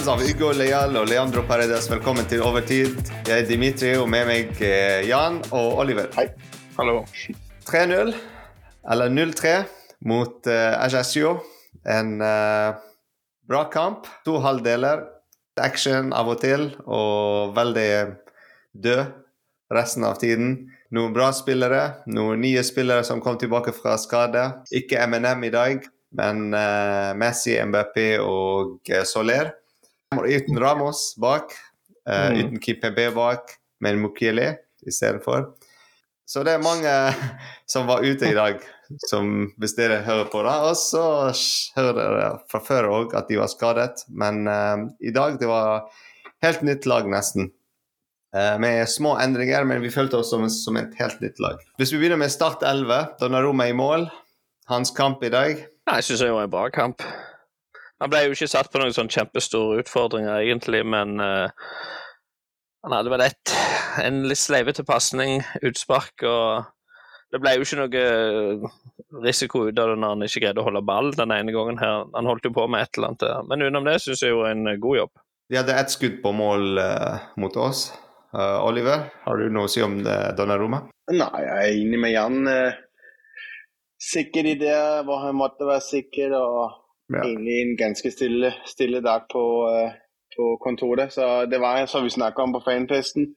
fans av Ygo Leal og Leandro Paredes, velkommen til Overtid. Jeg er Dimitri, og med meg er Jan og Oliver. Hei. Hallo. 3-0, eller 0-3, mot uh, Ajaccio. En uh, bra kamp. To halvdeler. Action av og til, og veldig død resten av tiden. Noen bra spillere, noen nye spillere som kom tilbake fra skade. Ikke MNM i dag, men uh, Messi, Mbappé og Soler. Uten Ramos bak, uh, Mm. uten Kipebe bak, men Mukiele istedenfor. Så det er mange som var ute i dag, som hvis dere hører på det. Og så hører dere fra før òg at de var skadet, men uh, i dag det var helt nytt lag, nesten. Uh, med små endringer, men vi følte oss som, som et helt nytt lag. Hvis vi begynner med Start 11, Donnaroma i mål. Hans kamp i dag. Nei, Jeg syns det var en bra kamp. Han ble jo ikke satt på noen sånn kjempestore utfordringer, egentlig, men uh, han hadde vel ett en litt sleivete pasning, utspark, og det ble jo ikke noe eh, risiko ut av det når han ikke greide å holde ball den ene gangen her. Han holdt jo på med et eller annet der. Men utenom det syns jeg jo en god jobb. De hadde ett skudd på mål uh, mot oss. Uh, Oliver, har du noe å si om det, Donnaroma? Nei, jeg er enig med Jan. Uh, Sikker i det hva han måtte være sikker, og Ja. egentlig en ganske stille, stille dag på, uh, på kontoret. Så det var som vi snakket om på fanfesten.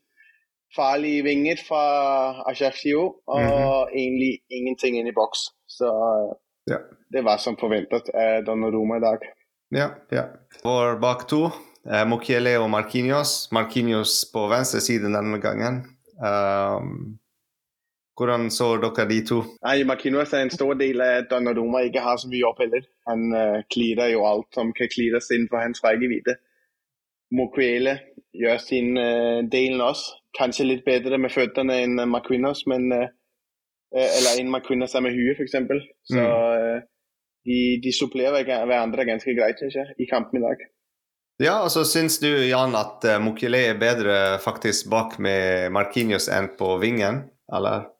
Farlig vinget fra Ajaccio, og egentlig ingenting inn i boks. Så eh, Ja. det var som forventet av Donnaroma i dag. Ja, ja. Vår bak to, uh, Mokiele og Marquinhos. Marquinhos på venstre side denne gangen. Um, hvordan så dere de to? Nei, Marquinhos er en stor del av at Donnarumma ikke har så mye jobb heller. Han uh, klirer jo alt som kan klires innenfor hans rekkevidde. Mokwele gjør sin uh, delen også. Kanskje litt bedre med føttene enn Marquinhos, men uh, Eller enn Marquinhos er med huet, f.eks. Så uh, de, de supplerer hverandre ganske greit, synes jeg, i kampen i dag. Ja, og så syns du, Jan, at Mokiele er bedre faktisk bak med Marquinhos enn på vingen? Eller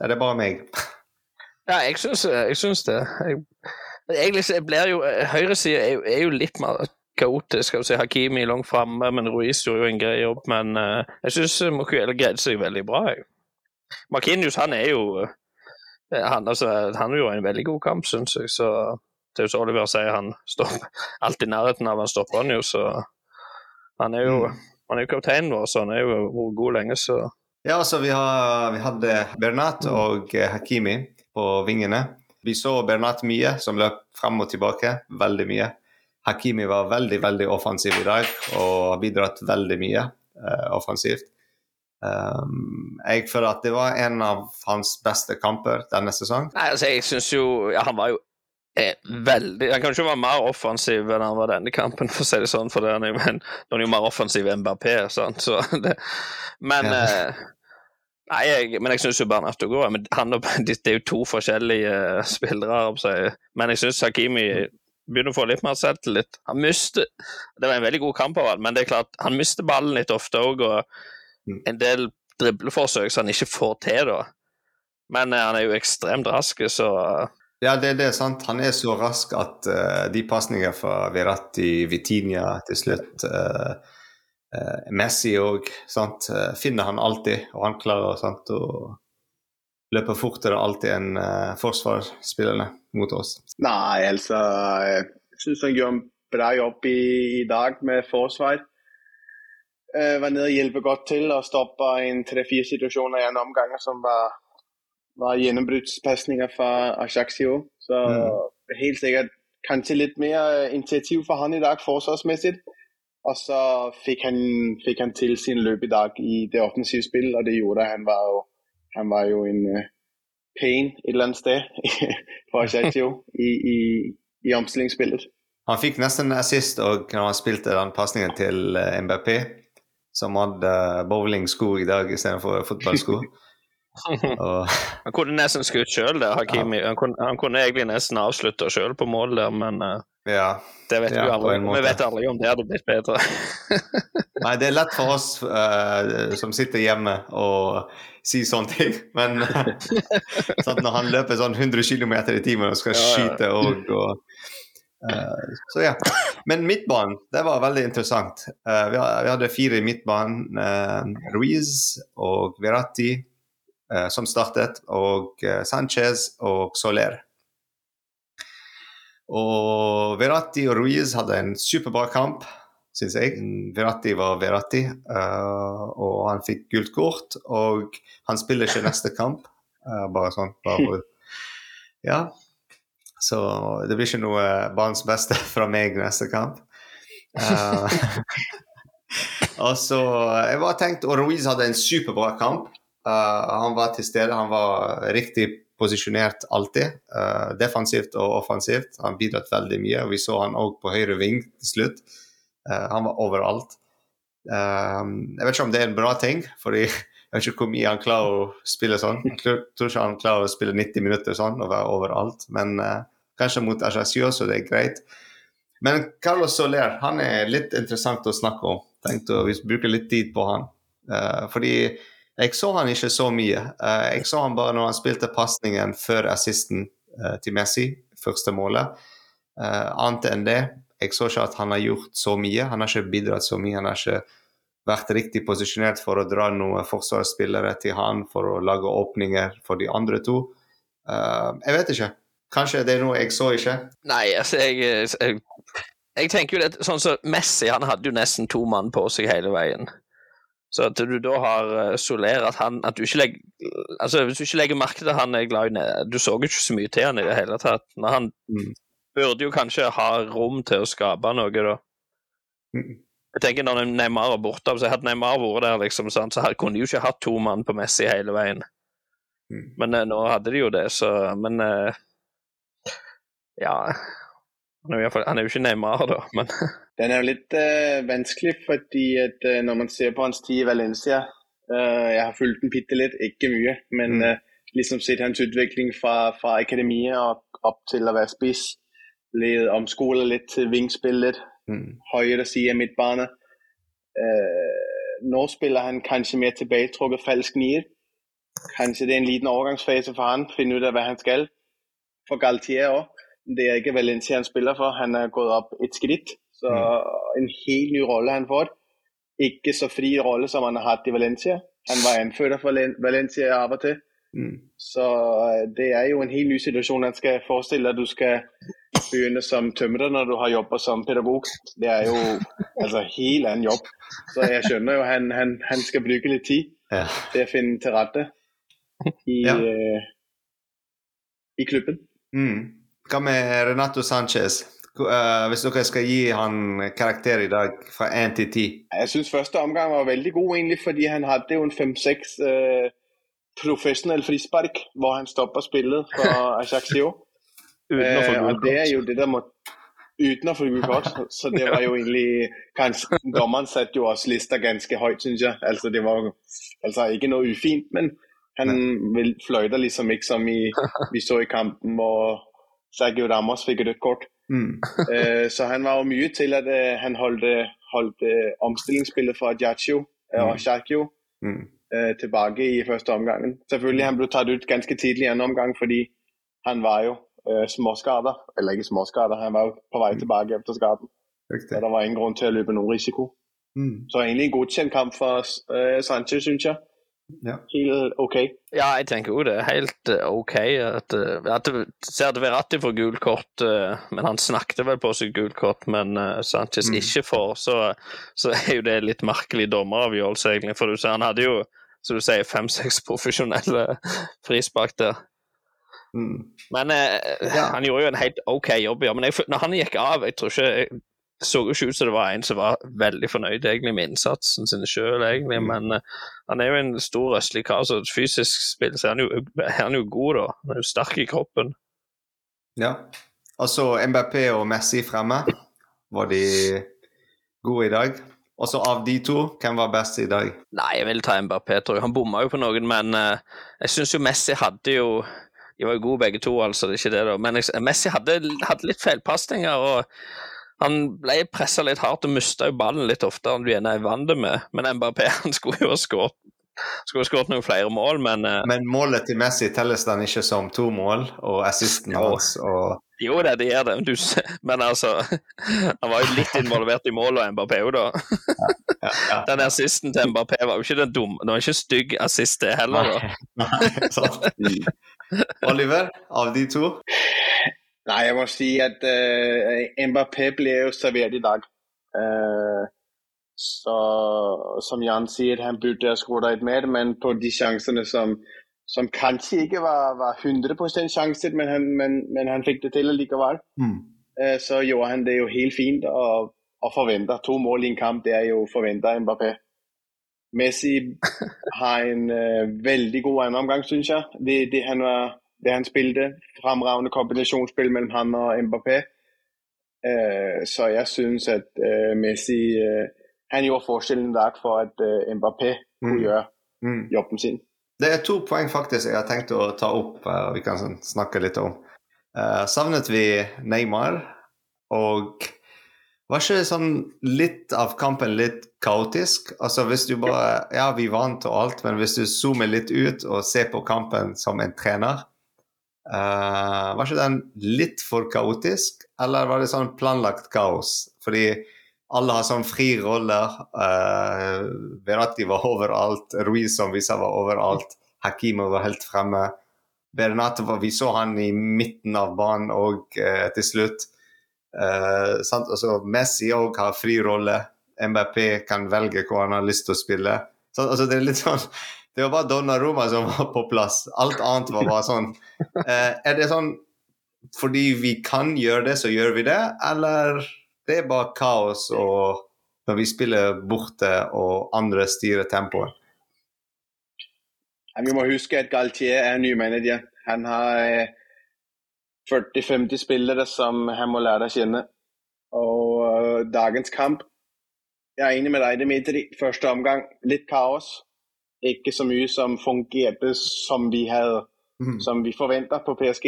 er det bare meg? Ja, jeg syns, jeg syns det. Jeg, egentlig så blir jo Høyresida er, er jo litt mer kaotisk. Skal vi si Hakimi langt framme, men Ruiz gjorde jo en grei jobb. Men uh, jeg syns Mokuele greide seg veldig bra. Jeg. Markinius han er jo eh, han, altså, han gjorde en veldig god kamp, syns jeg. Så det er jo som Oliver sier, han står alltid i nærheten av han stopper han jo, så han er jo han er jo kapteinen vår, så han er jo vært god lenge, så Ja, altså vi, har, vi hadde Bernat og eh, Hakimi på vingene. Vi så Bernat mye, som løp frem og tilbake. Veldig mye. Hakimi var veldig, veldig offensiv i dag og har bidratt veldig mye uh, offensivt. Um, jeg føler at det var en av hans beste kamper denne sesongen. Nei, altså, jeg synes jo ja, Han var jo eh, veldig Han kan ikke være mer offensiv enn han var denne kampen, for å si det sånn, for det er han jo, er jo mer offensiv enn Mbappé, sant, så det Men Ja. eh, Nei, jeg, men jeg syns Bernardo går men han, og- Det er jo to forskjellige eh, spillere, så jeg, men jeg syns Hakimi begynner å få litt mer selvtillit. Han mister Det var en veldig god kamp av han, men det er klart, han mister ballen litt ofte òg, og Mm. en del dribleforsøk som han ikke får til, da. Men eh, han er jo ekstremt rask, så Ja, det, det er sant. Han er så rask at uh, de pasningene fra Verratti, Vitinha til slutt uh, uh, Messi òg, finner han alltid, og han klarer sant, å løpe fortere alltid enn forsvarsspillerne mot oss. Nei, altså Jeg syns han gjør en bra jobb i, i dag med forsvar. Var nede og hjelpe godt til og stoppe en tre-fire situasjoner i en omgang som var, var gjennombruddspasninger fra Ajaxio. Så Mm. helt sikkert kanskje litt mer initiativ for han i dag forsvarsmessig. Og så fikk han, fikk han til sin løp i dag i det offensive spillet, og det gjorde han var jo, han var jo en uh, pain et eller annet sted for Ajaxio i, i, i omstillingsspillet. Han fikk nesten assist og når han spilte den pasningen til uh, MBP, som hadde bowlingsko i dag istedenfor fotballsko. og, Han kunne nesten skutt sjøl der, Hakimi. Han, kunne, han kunne egentlig nesten avslutta sjøl på mål der, men uh, ja. det vet Ja, vi aldri. Vi vet aldri om det hadde blitt bedre. Nei, det er lett for oss uh, som sitter hjemme og si sånne ting, men sånn når han løper sånn 100 km i timen og skal Ja, ja. skyte òg og Uh, så ja. Men midtbanen, det var veldig interessant. Uh, vi, hadde fire i midtbanen. Uh, Ruiz og Verratti som startet, og Sanchez og Soler. Og Verratti og Ruiz hadde en superbra kamp, syns jeg. Verratti var Verratti, og han fikk gult kort. Og han spiller ikke neste kamp. bare sånn. Bare, ja. Så det blir ikke noe barns beste fra meg neste kamp. Og så Jeg var tenkt, og Ruiz hadde en superbra kamp. Uh, han var til stede, han var riktig posisjonert alltid. Uh, defensivt og offensivt. Han bidratt veldig mye. Vi så han òg på høyre ving til slutt. han var overalt. jeg vet ikke om det er en bra ting, fordi jeg vet ikke hvor mye han klarer å spille sånn. Jeg tror ikke han klarer å spille 90 minutter sånn og være overalt, men uh, kanskje mot Ajaccio, så det er greit. Men Carlos Soler han er litt interessant å snakke om. Tenkte å bruke litt tid på han. Uh, fordi jeg så han ikke så mye. Uh, jeg så han bare når han spilte pasningen før assisten til Messi, første målet. annet enn det, jeg så ikke at han har gjort så mye. Han har ikke bidratt så mye. Han har ikke vært riktig posisjonert for å dra noen forsvarsspillere til han for å lage åpninger for de andre to. Jeg vet ikke. Kanskje det er noe jeg så ikke? Nei, altså, jeg, jeg, jeg tenker jo det sånn som Messi, han hadde jo nesten to mann på seg hele veien. Så at du da har uh, Soler at han at du ikke legger altså Hvis du ikke legger merke til at han er glad i ned, Du så jo ikke så mye til han i det hele tatt. Men han mm. burde jo kanskje ha rom til å skape noe, da. Mm. Jeg tenker Når Neymar er borte, så hadde Neymar vært der, liksom, så kunne de jo ikke hatt to mann på Messi hele veien. Mm. Men uh, nå hadde de jo det, så Men uh, ja han er, fall, han er, jo ikke Neymar, da, men Den er jo litt uh, vanskelig, fordi at når man ser på hans tid i Valencia Jeg har fulgt den bitte litt, ikke mye, men mm. liksom sett hans utvikling fra, fra akademiet og opp til å være spiss. Blitt omskolet litt til vingspillet mm. høyre side av midtbane. Nå spiller han kanskje mer tilbaketrukket falsk nier. Kanskje det er en liten overgangsfase for han, finne ut av hva han skal. For Galtier òg. Det er ikke Valencia han spiller for. Han er gått opp et skritt. Så mm. en helt ny rolle han får. Ikke så fri rolle som han har hatt i Valencia. Han var anfører for Valencia av og til. Mm. Så eh, det er jo en helt ny situasjon. Han skal forestille at du skal begynne som tømrer når du har jobba som pedagog. Det er jo altså helt annen jobb. Så jeg skjønner jo han, han, han skal bruke litt tid ja. til å finne til rette i, ja. uh, i klubben. Mm. Hva med Renato Sanchez? Uh, hvis dere skal gi han karakter i dag fra én til ti? Jeg syns første omgang var veldig god, egentlig, fordi han hadde jo en fem-seks uh, professionell frispark hvor han stopper spillet for Ajaxio. Uten å få gult kort. Det er jo det der må Uten å få gult kort. Så det var jo egentlig kanskje, Dommeren satte jo også lista ganske høyt, syns jeg. Altså, det var altså ikke noe ufint, men han fløyta liksom ikke som i, vi så i kampen hvor Sergio Ramos fikk rødt kort. Mm. uh, så han var jo mye til at uh, han holdt, holdt omstillingsspillet fra Ajaccio og Ajaccio mm. tilbake i første omgangen. Selvfølgelig han ble tatt ut ganske tidlig i andre omgang fordi han var jo eh, småskader. Eller ikke småskader, han var jo på vei mm. tilbake etter skaden. Riktig. Så det var ingen grunn til å løpe noen risiko. Mm. Så egentlig en godkjent kamp for uh, Sanchez, syns jeg. Ja. Helt OK. Ja, jeg tenker jo det er helt uh, OK. At, uh, at ser det Verratti får gult kort, uh, men han snakket vel på seg gult kort, men Sanchez mm. ikke får, så, så, er jo det litt merkelig dommeravgjørelse, egentlig. For du ser, han hadde jo, som du sier, fem-seks profesjonelle frispark der. Mm. Men eh, ja. han gjorde jo en helt OK jobb, ja. Men jeg, når han gikk av, jeg tror ikke jeg, så jo ikke ut som det var en som var veldig fornøyd egentlig med innsatsen sin sjøl, egentlig. Mm. Men uh, han er jo en stor østlig kar, så fysisk spill så er han, jo, er han jo god, da. Han er jo sterk i kroppen. Ja. Altså MBP og Messi fremme, var de gode i dag? Og så av de to, hvem var best i dag? Nei, jeg vil ta MBP, tror jeg. Han bomma jo på noen, men uh, jeg syns jo Messi hadde jo de var jo gode begge to, altså. det er ikke det da. Men Messi hadde, hadde litt feilpasninger. og Han ble pressa litt hardt og mista ballen litt oftere enn du gjerne er vant med. Men Mbappé han skulle jo ha skåret skulle skåret noen flere mål, men uh... Men målet til Messi telles den ikke som to mål, og assisten hans og Jo da, det gjør det. Du, men altså Han var jo litt involvert i målet og Mbappé òg, da. Ja, ja. Den assisten til Mbappé var jo ikke den dumme. Det var ikke stygg assist, det heller. da. Nei, sant. Oliver, av de to? Nej, jeg må si at uh, Mbappé ble jo serveret i dag. Uh, så som Jan sier, han burde ha skåret litt mer, men på de sjansene som, som kanskje ikke var, var 100% chancer, men han, men, men han fikk det til likevel, Mm. uh, så gjorde han det jo helt fint, og, og forventer to mål i en kamp, det er jo forventa Mbappé. Messi har en uh, veldig god andreomgang, omgang, synes jeg. Det, det, han var, det han spilte, fremragende kombinasjonsspill mellom han og Mbappé. Øh, så jeg synes, at øh, Messi, øh, han gjorde forskjellen dag for at øh, Mbappé kunne Mm. gjøre Mm. jobben sin. Det er to poeng faktisk jeg har tenkt å ta opp, eh, og vi kan sånn snakke litt om. Eh, savnet vi Neymar, og var ikke sånn litt av kampen litt kaotisk? Altså hvis du bare Ja, vi vant og alt, men hvis du zoomer litt ut og ser på kampen som en trener, eh, var ikke den litt for kaotisk, eller var det sånn planlagt kaos? Fordi alle har sånn fri roller. Uh, Verratti var overalt. Ruiz som vi sa var overalt. Hakim var helt fremme. Bernate var, vi så han i midten av banen og uh, til slutt. Uh? Altså, Messi òg har fri rolle. MBP kan velge hvor han har lyst til å spille. Så, altså, det er litt sånn Det var bare Donnarumma som var på plass. Alt annet var bare sånn. Eh, er det sånn fordi vi kan gjøre det, så gjør vi det, eller det er bare kaos og når vi spiller borte og andre styrer tempoet? Vi må huske, at Galtier er ny manager. Han har øh, 40-50 spillere, som han må lære å kjenne. Og øh, dagens kamp, jeg er enig med deg, Dimitri. Første omgang, litt kaos. Ikke så mye som fungerte, som vi havde, Mm. som vi forventer på PSG.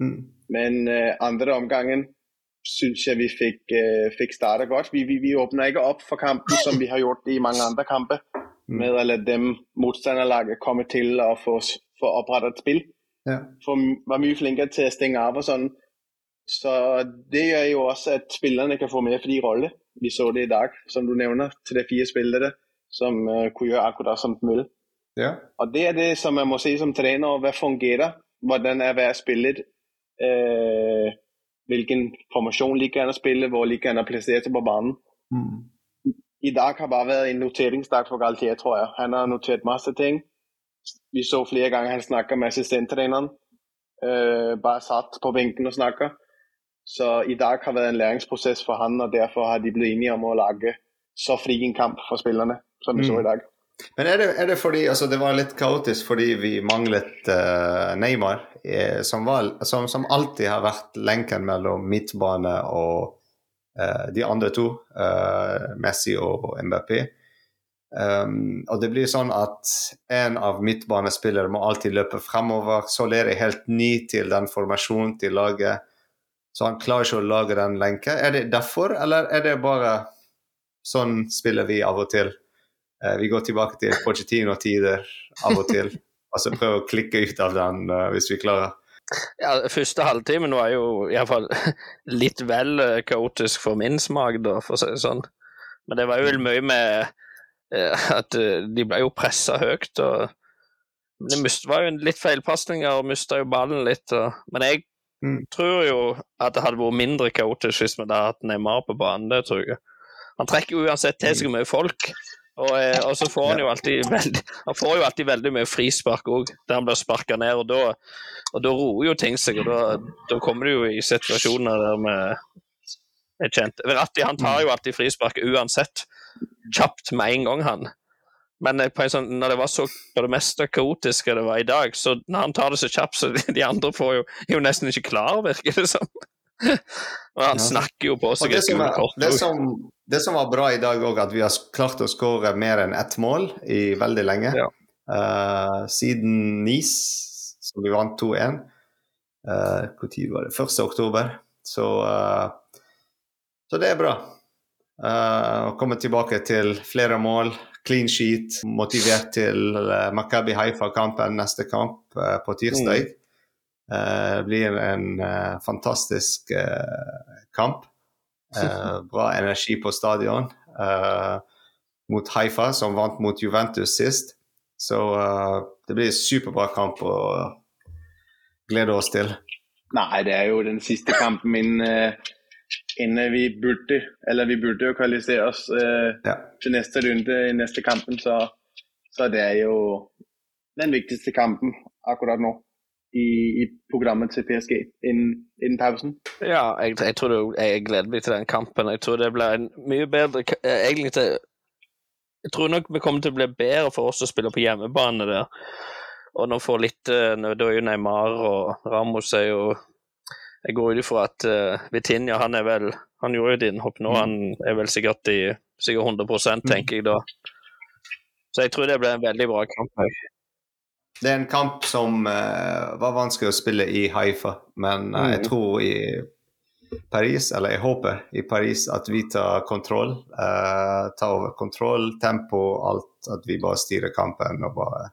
Mm. Men øh, andre omgangen, synes jeg, vi fik, øh, fik startet godt. Vi, vi, vi åbner ikke op for kampen, som vi har gjort i mange andre kampe, Mm. med at lade dem modstanderlaget komme til og få, få oprettet et spil. Ja. For, var mye flinkere til at stænge av og sådan. Så det gjør jo også, at spillerne kan få mere fri rolle. Vi så det i dag, som du nævner, til de fire spillere, som uh, kunne gjøre akkurat som de vil. Ja. Og det er det, som man må si som træner, Hva fungerer, hvordan er hver spillet, øh, hvilken formasjon liker han å spille, hvor liker han å plassere seg på banen. Mm. I dag har bare vært en noteringsdag for Galtier, tror jeg. Han har noteret masse ting. Vi så flere ganger han snakker med assistenttreneren. Øh, bare satt på benken og snakker. Så i dag har vært en læringsproces for han, og derfor har de blitt enige om å lage så fri en kamp for spillerne, som vi Mm. så i dag. Men er det, er det fordi altså det var litt kaotisk fordi vi manglet uh, Neymar, eh, som, var, som, som alltid har vært lenken mellom midtbane og uh, de andre to, uh, Messi og MBP. Um, og det blir sånn at en av midtbanespillere må alltid løpe fremover. Soler er helt ny til den formasjonen til laget, så han klarer ikke å lage den lenken. Er det derfor, eller er det bare sånn spiller vi av og til? Eh, vi går tilbake til Pochettino-tider av og til. altså prøve å klikke ut av den eh, hvis vi klarer. Ja, første halvtimen var jo iallfall litt vel eh, kaotisk for min smak, da, for å si det sånn. Men det var jo mye med at de ble jo pressa høyt, og det mist, var jo en litt feilpasninger og mista jo ballen litt. Og, men jeg Mm. tror jo at det hadde vært mindre kaotisk hvis vi hadde hatt Neymar på banen. Det tror jeg. Han trekker jo uansett til seg mye folk. Og, eh, og så får han jo alltid veldig Han får jo alltid veldig mye frispark òg, der han blir sparka ned. Og da, og da roer jo ting seg, og da, da kommer du jo i situasjoner der vi er kjent. Verratti han tar jo alltid frispark uansett. Kjapt med en gang, han. Men eh, på en sånn, når det var så på det meste kaotiske det var i dag, så når han tar det så kjapt, så de andre får jo, er jo nesten ikke klar, virker det som. Og han snakker jo på Og seg det et som, er, kort. det, som, det som var bra i dag òg, at vi har klart å skåre mer enn ett mål i veldig lenge. Ja. Uh, siden Nice, som vi vant 2-1. Uh, Når var det? 1. oktober. Så, uh, så det er bra. Eh, å komme tilbake til flere mål, clean sheet, motivert til uh, Makabi Haifa-kampen neste kamp på tirsdag. Eh, det blir en uh, fantastisk uh, kamp. Bra energi på stadion. Mot Haifa, som vant mot Juventus sist. Så det blir en superbra kamp å glede oss til. Nei, det er jo den siste kampen min innen vi burde Eller vi burde jo kvalifisere oss Ja. til neste runde i neste kampen, så, så det er jo den viktigste kampen akkurat nå i, i programmet til PSG innen, innen pausen. Ja, jeg, jeg tror det, jeg gleder meg til den kampen. Jeg tror det blir en mye bedre eh, Egentlig til Jeg tror nok vi kommer til å bli bedre for oss å spille på hjemmebane der. Og nå får litt eh, Da er jo Neymar og Ramos er jo Jeg går ut ifra at uh, Vitinha, han er vel Han gjorde jo et innhopp nå, han er vel sikkert i sikkert 100% tenker jeg da. Så jeg tror det blir en veldig bra kamp. jeg. Det er en kamp som uh, var vanskelig å spille i Haifa, men eh, jeg Mm. tror i Paris, eller jeg håper i Paris, at vi tar kontroll. Uh, tar over kontroll, tempo, alt. At vi bare styrer kampen og bare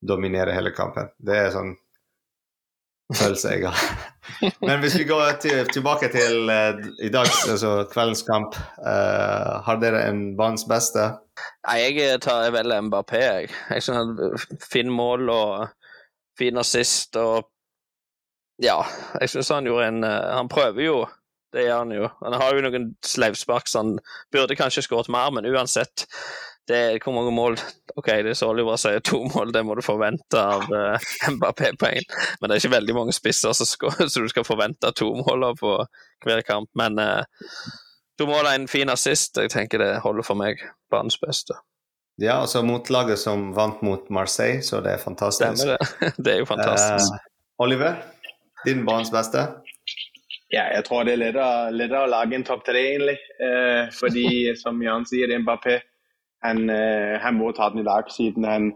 dominerer hele kampen. Det er sånn følelse jeg har. Men hvis vi går til, tilbake til uh, i dag, altså kveldens kamp, Uh, har dere en banens beste? Nei, jeg tar vel Mbappé, jeg. Jeg synes Fin mål og fin assist og Ja, jeg syns han gjorde en uh, Han prøver jo, det gjør han jo. Han har jo noen sleivspark så han burde kanskje skåret mer, men uansett det er Hvor mange mål OK, det er så Oliver sier to mål, det må du forvente av uh, Mbappé på én. Men det er ikke veldig mange spisser som skal- så du skal forvente to mål på hver kamp. Men uh, to mål er en fin assist, jeg tenker det holder for meg. Banens beste. Ja, altså mot laget som vant mot Marseille, så det er fantastisk. Stemmer det. Det er jo fantastisk. Uh, Oliver, din banens beste? Ja, jeg tror det er lettere, lettere å lage en topp tre, egentlig. Uh, fordi, som Jan sier, Mbappé han, eh, han må ta den i dag, siden han,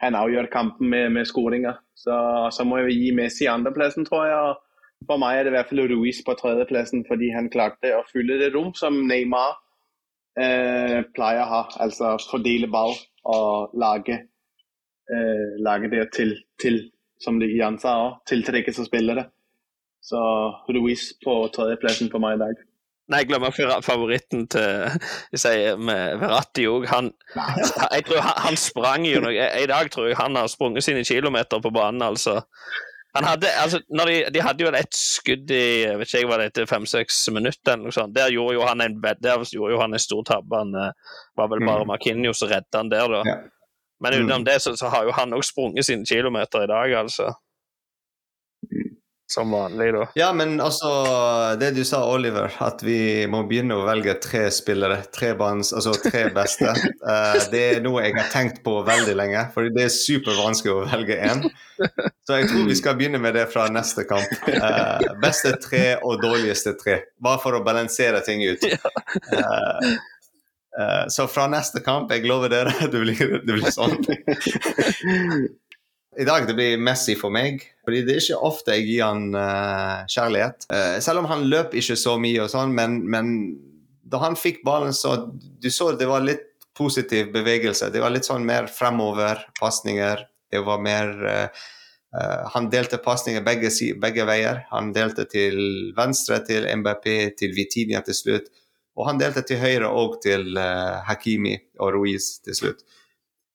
han avgjør kampen med, med skåringer. Så, så må jeg gi Messi andreplassen, tror jeg. og For meg er det i hvert fall Ruiz på tredjeplassen, fordi han klarte å fylle det rom som Neymar eh, pleier å ha. Altså fordele ball og lage, eh, lage det til, til, som det Jan sa, også, tiltrekke seg spillere. Så Ruiz på tredjeplassen for meg i dag. Nei, jeg glemmer fa- favoritten til jeg sier, med Verratti òg. Han, jeg tror han, han sprang jo noe I dag tror jeg han har sprunget sine kilometer på banen, altså. Han hadde, altså de, de hadde jo et skudd i jeg vet ikke hva det heter, fem-seks minutter. eller noe sånt. Der gjorde jo han en, jo han en stor tabbe. Han eh, var vel bare Mm. Marquinhos som redda han der, da. Ja. Men utenom Mm. det så, så har jo han òg sprunget sine kilometer i dag, altså. Som vanlig, da. Ja, men altså Det du sa, Oliver, at vi må begynne å velge tre spillere. Tre bands, altså tre beste. Uh, det er noe jeg har tenkt på veldig lenge, for det er supervanskelig å velge én. Så jeg tror vi skal begynne med det fra neste kamp. Uh, beste tre og dårligste tre. Bare for å balansere ting ut. Uh, så fra neste kamp, jeg lover dere, det blir, det blir sånn. I dag det blir Messi for meg, fordi det er ikke ofte jeg gir han uh, kjærlighet. Uh, selv om han løp ikke så mye, og sånn, men, men da han fikk ballen, så du så det var litt positiv bevegelse. Det var litt sånn mer fremover, pasninger. Det var mer uh, Han delte pasninger begge, begge veier. Han delte til venstre til MBP, til Vitinia til slutt. Og han delte til høyre og til Hakimi og Ruiz til slutt.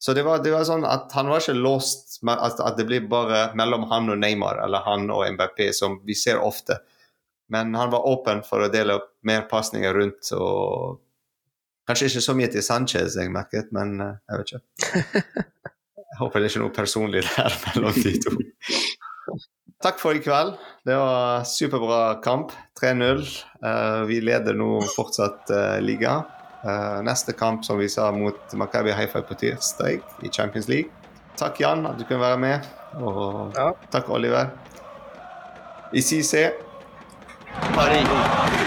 Så det var, det var sånn at han var ikke låst, med at, at det blir bare mellom han og Neymar eller han og MBP, som vi ser ofte. Men han var åpen for å dele opp mer pasninger rundt. og Kanskje ikke så mye til Sanchez, jeg merket, men eh, jeg vet ikke. Jeg håper det er ikke noe personlig der mellom de to. Takk for i kveld. Det var superbra kamp. 3-0. Eh, vi leder nå fortsatt uh, liga. Eh, neste kamp, som vi sa, mot Makabi Haifa på tirsdag i Champions League. Takk, Jan, at du kunne være med. Og Ja. takk, Oliver. I CC. Paris.